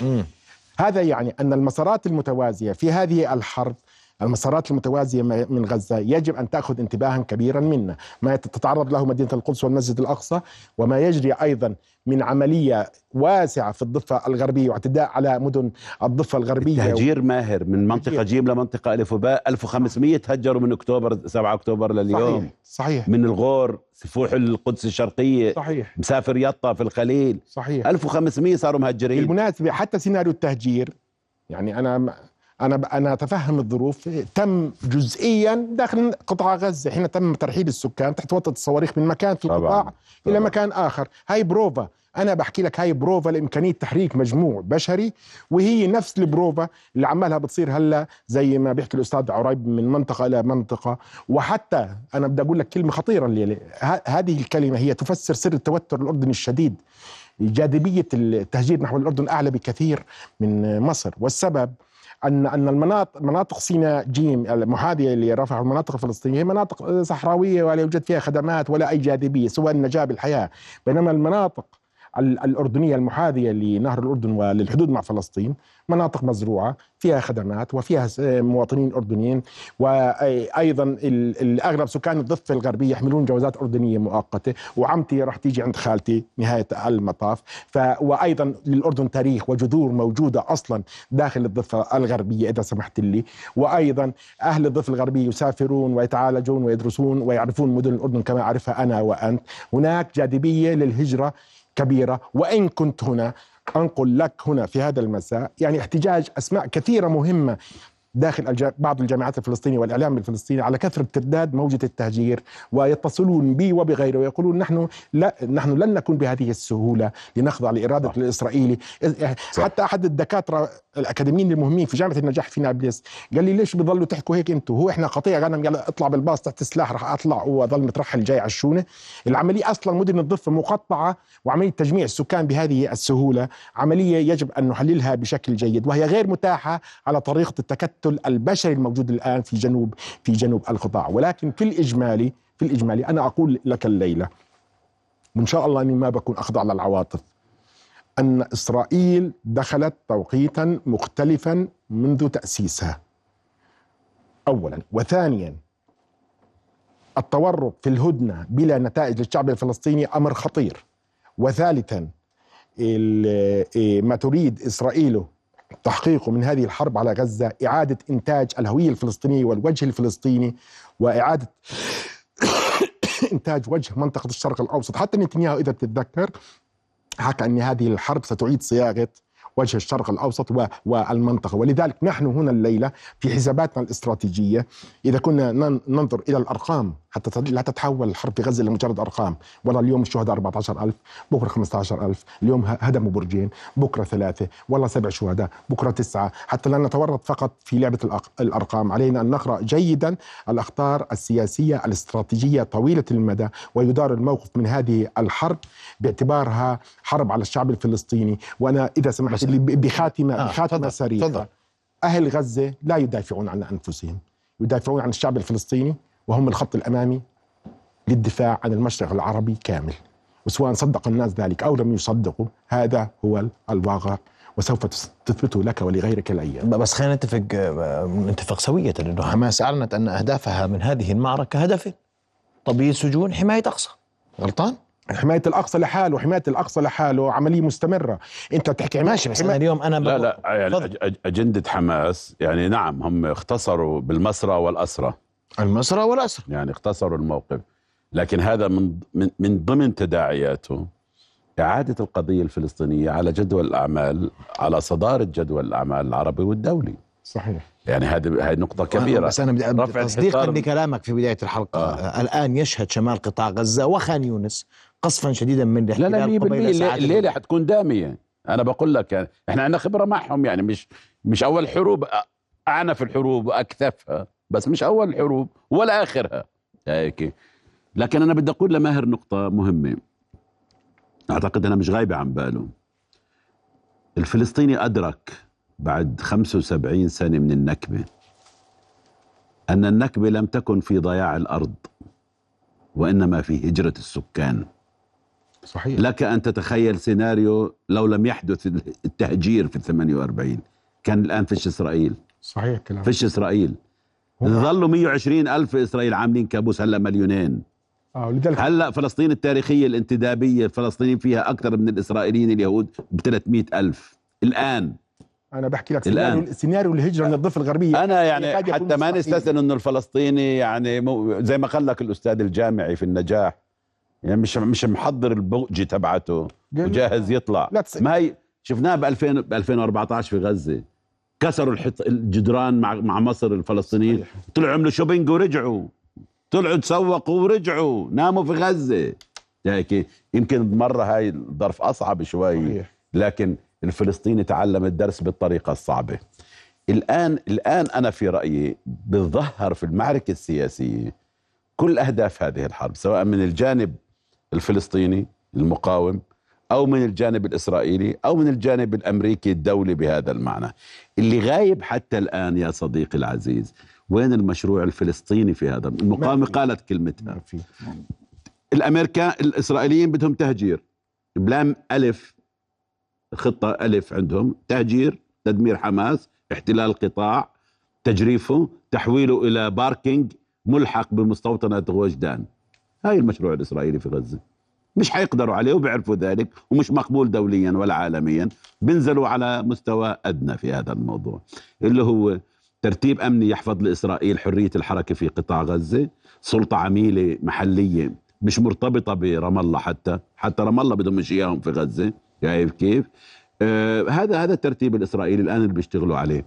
هذا يعني أن المسارات المتوازية في هذه الحرب المسارات المتوازية من غزة يجب أن تأخذ انتباها كبيرا منا. ما تتعرض له مدينة القدس والمسجد الأقصى وما يجري أيضا من عملية واسعة في الضفة الغربية واعتداء على مدن الضفة الغربية. تهجير ماهر. من منطقة تهجير. جيم لمنطقة ألف وباء 1500 تهجروا من أكتوبر 7 أكتوبر لليوم. صحيح صحيح. من الغور سفوح القدس الشرقية. صحيح. مسافر يطا في الخليل. صحيح. 1500 صاروا مهجرين. بالمناسبة حتى سيناريو التهجير يعني أنا أنا أنا أتفهم الظروف. تم جزئيا داخل قطاع غزة. حين تم ترحيل السكان تحت وطأة الصواريخ من مكان في. القطاع إلى طبعاً. مكان آخر. هاي بروفا. أنا بحكي لك هاي بروفا لإمكانية تحريك مجموع بشري وهي نفس البروفا اللي عمالها بتصير هلأ زي ما بيحكي الأستاذ عريب من منطقة إلى منطقة. وحتى أنا بدي أقول لك كلمة خطيرة الليلة ه- هذه الكلمة هي تفسر سر التوتر الأردني الشديد. جاذبية التهجير نحو الأردن أعلى بكثير من مصر. والسبب أن أن المناطق مناطق سيناء جيم المحاذية لرفح المناطق الفلسطينية هي مناطق صحراوية ولا يوجد فيها خدمات ولا أي جاذبية سوى النجاة بالحياة. بينما المناطق ال- الأردنية المحاذية لنهر الأردن وللحدود مع فلسطين. مناطق مزروعة فيها خدمات وفيها مواطنين أردنيين. وأيضا ال- ال- أغلب سكان الضفة الغربية يحملون جوازات أردنية مؤقتة. وعمتي راح تيجي عند خالتي نهاية المطاف. ف وأيضا للأردن تاريخ وجذور موجودة أصلا داخل الضفة الغربية إذا سمحت لي. وأيضا أهل الضفة الغربية يسافرون ويتعالجون ويدرسون ويعرفون مدن الأردن كما أعرفها أنا وأنت. هناك جاذبية للهجرة كبيرة وإن كنت هنا أنقل لك هنا في هذا المساء. يعني احتجاج أسماء كثيرة مهمة داخل بعض الجامعات الفلسطينية والإعلام الفلسطيني على كثرة ترداد موجة التهجير ويتصلون بي وبغيره ويقولون نحن لا نحن لن نكون بهذه السهولة لنخضع لإرادة صح. الإسرائيلي صح. حتى أحد الدكاترة الأكاديميين المهمين في جامعة النجاح في نابلس قال لي ليش بضلوا تحكوا هيك أنتم هو إحنا قطيع غنم يلا اطلع بالباص تحت السلاح راح أطلع واظل مترحل جاي على الشونة العملية أصلا مدن الضفة مقطعة وعملية تجميع السكان بهذه السهولة عملية يجب أن نحللها بشكل جيد وهي غير متاحة على طريقة التكتل البشري الموجود الآن في جنوب في جنوب القطاع. ولكن في الإجمالي في الإجمالي أنا أقول لك الليلة. وإن شاء الله إني ما بكون اخضع للعواطف أن إسرائيل دخلت توقيتا مختلفا منذ تأسيسها. اولا. وثانيا التورط في الهدنة بلا نتائج للشعب الفلسطيني أمر خطير. وثالثا ال- إيه ما تريد اسرائيل تحقيقه من هذه الحرب على غزة إعادة إنتاج الهوية الفلسطينية والوجه الفلسطيني وإعادة إنتاج وجه منطقة الشرق الأوسط. حتى نتنياهو إذا بتتذكر حكى إن هذه الحرب ستعيد صياغة وجه الشرق الأوسط والمنطقة. ولذلك نحن هنا الليلة في حساباتنا الاستراتيجية إذا كنا نن- ننظر إلى الأرقام حتى لا تتحول الحرب في غزة لمجرد أرقام. والله اليوم الشهداء 14000 بكرة 15000 اليوم هدموا برجين بكرة ثلاثة والله سبع شهداء بكرة تسعة. حتى لا نتورط فقط في لعبة الأرقام علينا أن نقرأ جيدا الأخطار السياسية الاستراتيجية طويلة المدى ويدار الموقف من هذه الحرب باعتبارها حرب على الشعب الفلسطيني. وأنا إذا سمحت لي ب- بخاتمه آه، بخاتمة سريعة. تفضل. أهل غزة لا يدافعون عن أنفسهم. يدافعون عن الشعب الفلسطيني وهم الخط الأمامي للدفاع عن المشرق العربي كامل. وسواء صدق الناس ذلك أو لم يصدقوا هذا هو الواقع وسوف تثبته لك ولغيرك الأيام. بس خلينا نتفق آه، نتفق سوية. انه حماس اعلنت أن أهدافها من هذه المعركة هدفين تبييض سجون حماية أقصى. غلطان؟ حماية الأقصى لحاله وحمايه الأقصى لحاله عملية مستمرة. أنت بتحكي ماشي بس أنا اليوم أنا لا بقول- لا يعني أجندة حماس يعني نعم هم اختصروا بالمسرى والأسرى. المسرى والأسرى. يعني اختصروا الموقف. لكن هذا من من من ضمن تداعياته إعادة القضية الفلسطينية على جدول الأعمال على صدارة جدول الأعمال العربي والدولي. صحيح. يعني هذه هذه نقطة كبيرة. بس أنا بدي تصديقا لكلامك في بداية الحلقة. آه. الآن يشهد شمال قطاع غزة وخان يونس قصفا شديدا من لا لا الاحتلال 100% قبيل الليلة حتكون دامية. أنا بقول لك يعني إحنا عندنا خبرة معهم يعني مش مش أول حروب أعنف الحروب وأكثفها بس مش أول الحروب ولا آخرها. هيك لكن أنا بدي أقول لماهر نقطة مهمة. أعتقد أنا مش غايبة عن باله. الفلسطيني أدرك بعد 75 سنة من النكبة أن النكبة لم تكن في ضياع الأرض وإنما في هجرة السكان. صحيح. لك أن تتخيل سيناريو لو لم يحدث التهجير في ال 48 كان الآن فيش إسرائيل. صحيح كلام فيش إسرائيل. ظلوا 120 ألف إسرائيل عاملين كابوس هلا مليونين. آه ولذلك هلا فلسطين التاريخية الانتدابية الفلسطينيين فيها أكثر من الإسرائيليين اليهود ب 300 ألف. الآن. أنا بحكي لك الآن. سيناريو, سيناريو الهجرة من الضفة الغربية. أنا يعني حتى ما. نستثني إنه الفلسطيني يعني زي ما قال لك الأستاذ الجامعي في النجاح يعني مش مش محضر البؤجة تبعته وجاهز يطلع. لا ما هي شفناها ب 2000 ب 2014 في غزة. كسروا الحط الجدران مع مع مصر الفلسطينيين. صحيح. طلعوا عملوا shopping ورجعوا. طلعوا تسوقوا ورجعوا. ناموا في غزة. هيك. يمكن مرة هاي الظرف أصعب شوي. صحيح. لكن الفلسطيني تعلم الدرس بالطريقة الصعبة. الان الآن أنا في رأيي بتظهر في المعركة السياسية كل أهداف هذه الحرب سواء من الجانب الفلسطيني المقاوم أو من الجانب الإسرائيلي أو من الجانب الأمريكي الدولي بهذا المعنى. اللي غايب حتى الآن يا صديقي العزيز وين المشروع الفلسطيني في هذا؟ المقاومة. قالت كلمتها الامريكان الإسرائيليين بدهم تهجير. بلام ألف خطة ألف عندهم. تهجير تدمير حماس احتلال القطاع تجريفه تحويله إلى باركينج ملحق بمستوطنة غوجدان. هاي المشروع الإسرائيلي في غزة. مش حيقدروا عليه وبيعرفوا ذلك ومش مقبول دوليا ولا عالميا. بنزلوا على مستوى أدنى في هذا الموضوع اللي هو ترتيب أمني يحفظ لإسرائيل حرية الحركة في قطاع غزة سلطة عميلة محلية مش مرتبطة برام الله حتى حتى رام الله بدهم مش اياهم في غزة. شايف كيف؟ آه هذا هذا الترتيب الإسرائيلي الآن اللي بيشتغلوا عليه.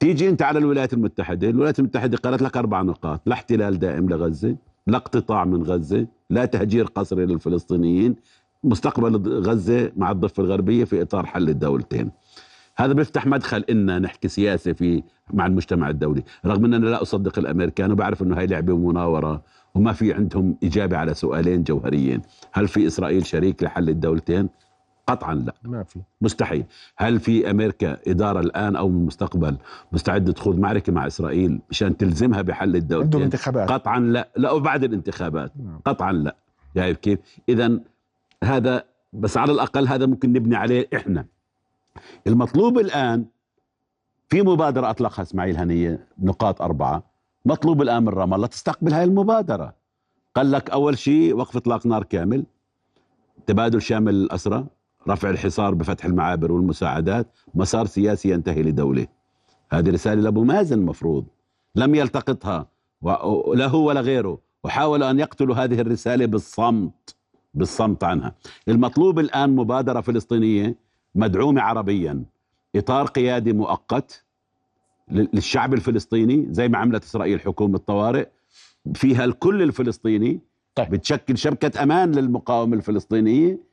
تيجي أنت على الولايات المتحدة الولايات المتحدة قالت لك أربع نقاط لا احتلال دائم لغزة. لا اقتطاع من غزة لا تهجير قسري للفلسطينيين مستقبل غزة مع الضفة الغربية في إطار حل الدولتين. هذا بيفتح مدخل إن نحكي سياسة في مع المجتمع الدولي. رغم أن أنا لا أصدق الأمريكان وبعرف أنه هاي لعبة ومناورة وما في عندهم إجابة على سؤالين جوهريين. هل في إسرائيل شريك لحل الدولتين؟ قطعا لا. ما في. مستحيل. هل في أمريكا إدارة الآن أو المستقبل مستعدة تخوض معركة مع إسرائيل مشان تلزمها بحل عندهم الدولتين انتخابات. قطعا لا. لا وبعد الانتخابات. نعم. قطعا لا. شايف كيف؟ اذا هذا بس على الأقل هذا ممكن نبني عليه إحنا. المطلوب الآن في مبادرة أطلقها إسماعيل هنية نقاط أربعة. مطلوب الآن من رام الله تستقبل هاي المبادرة. قال لك أول شيء وقف إطلاق نار كامل تبادل شامل الأسرى. رفع الحصار بفتح المعابر والمساعدات مسار سياسي ينتهي لدولة. هذه رسالة لأبو مازن مفروض. لم يلتقطها هو ولا غيره. وحاولوا أن يقتلوا هذه الرسالة بالصمت بالصمت عنها. المطلوب الآن مبادرة فلسطينية مدعومة عربيا. إطار قيادي مؤقت لل- للشعب الفلسطيني زي ما عملت إسرائيل حكومة طوارئ. فيها الكل الفلسطيني. طيب. بتشكل شبكة أمان للمقاومة الفلسطينية.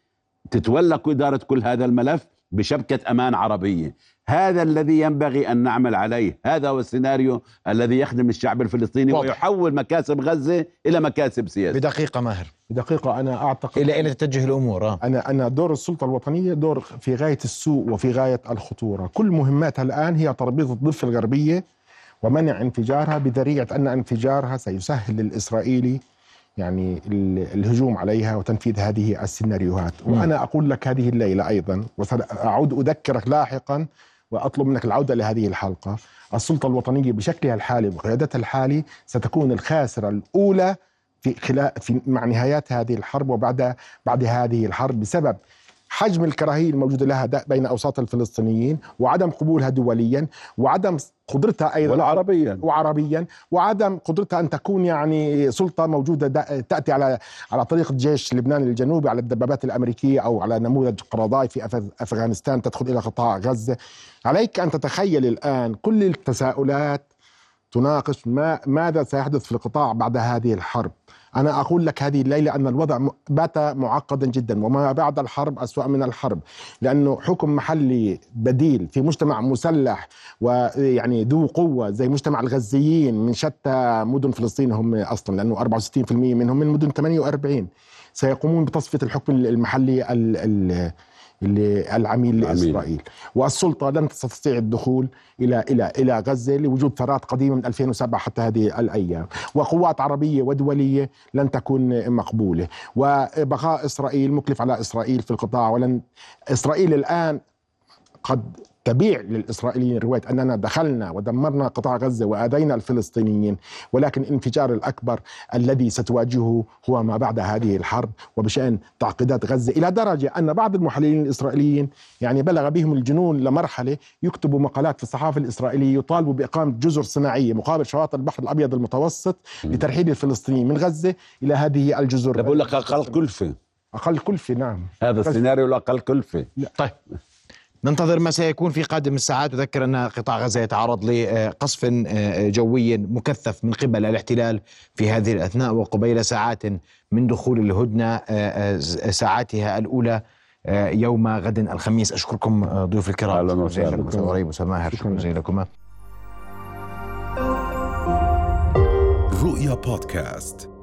تتولى إدارة كل هذا الملف بشبكة أمان عربية. هذا الذي ينبغي أن نعمل عليه. هذا هو السيناريو الذي يخدم الشعب الفلسطيني واضح. ويحول مكاسب غزة إلى مكاسب سياسية. بدقيقة ماهر. دقيقة أنا أعتقد إلى أين تتجه الأمور؟ آه. أنا أنا دور السلطة الوطنية دور في غاية السوء وفي غاية الخطورة، كل مهماتها الآن هي تربيط الضفة الغربية ومنع انفجارها بذريعة أن انفجارها سيسهل للإسرائيلي يعني ال- الهجوم عليها وتنفيذ هذه السيناريوهات. وأنا أقول لك هذه الليلة أيضا وسأعود أذكرك لاحقا وأطلب منك العودة لهذه الحلقة. السلطة الوطنية بشكلها الحالي وقيادتها الحالي ستكون الخاسرة الأولى في خلال في مع نهايات هذه الحرب وبعد بعد هذه الحرب بسبب حجم الكراهية الموجودة لها بين أوساط الفلسطينيين وعدم قبولها دوليا وعدم قدرتها أيضا ولا عربيا. وعربيا وعدم قدرتها أن تكون يعني سلطة موجودة تأتي على على طريقه جيش لبنان الجنوبي على الدبابات الأمريكية أو على نموذج قرضاي في أفغانستان تدخل إلى قطاع غزة. عليك أن تتخيل الآن كل التساؤلات تناقش ما ماذا سيحدث في القطاع بعد هذه الحرب. أنا أقول لك هذه الليلة أن الوضع بات معقدا جدا وما بعد الحرب أسوأ من الحرب. لأنه حكم محلي بديل في مجتمع مسلح ويعني ذو قوة زي مجتمع الغزيين من شتى مدن فلسطين هم أصلا لأنه 64% منهم من مدن 48 سيقومون بتصفية الحكم المحلي ال ال العميل. لإسرائيل. والسلطة لن تستطيع الدخول إلى إلى إلى غزة لوجود ثارات قديمة من 2007 حتى هذه الأيام. وقوات عربية ودولية لن تكون مقبولة. وبقاء إسرائيل مكلف على إسرائيل في القطاع ولن إسرائيل الآن قد تبيع للإسرائيليين رواية أننا دخلنا ودمرنا قطاع غزة وآذينا الفلسطينيين ولكن الانفجار الأكبر الذي ستواجهه هو ما بعد هذه الحرب وبشأن تعقيدات غزة إلى درجة أن بعض المحللين الإسرائيليين يعني بلغ بهم الجنون لمرحلة يكتبوا مقالات في الصحافة الإسرائيلية يطالبوا بإقامة جزر صناعية مقابل شواطئ البحر الأبيض المتوسط لترحيل الفلسطينيين من غزة إلى هذه الجزر. بقول لك أقل كلفة. أقل كلفة نعم. هذا السيناريو الأقل كلفة. طيب. ننتظر ما سيكون في قادم الساعات. أذكر أن قطاع غزة يتعرض لقصف جوي مكثف من قبل الاحتلال في هذه الأثناء وقبيل ساعات من دخول الهدنة ساعاتها الأولى يوم غد الخميس. أشكركم ضيوف الكرام. أهلا وسهلا. أستاذ غريب أستاذ ماهر شكرا. جزيلا لكم رؤيا بودكاست.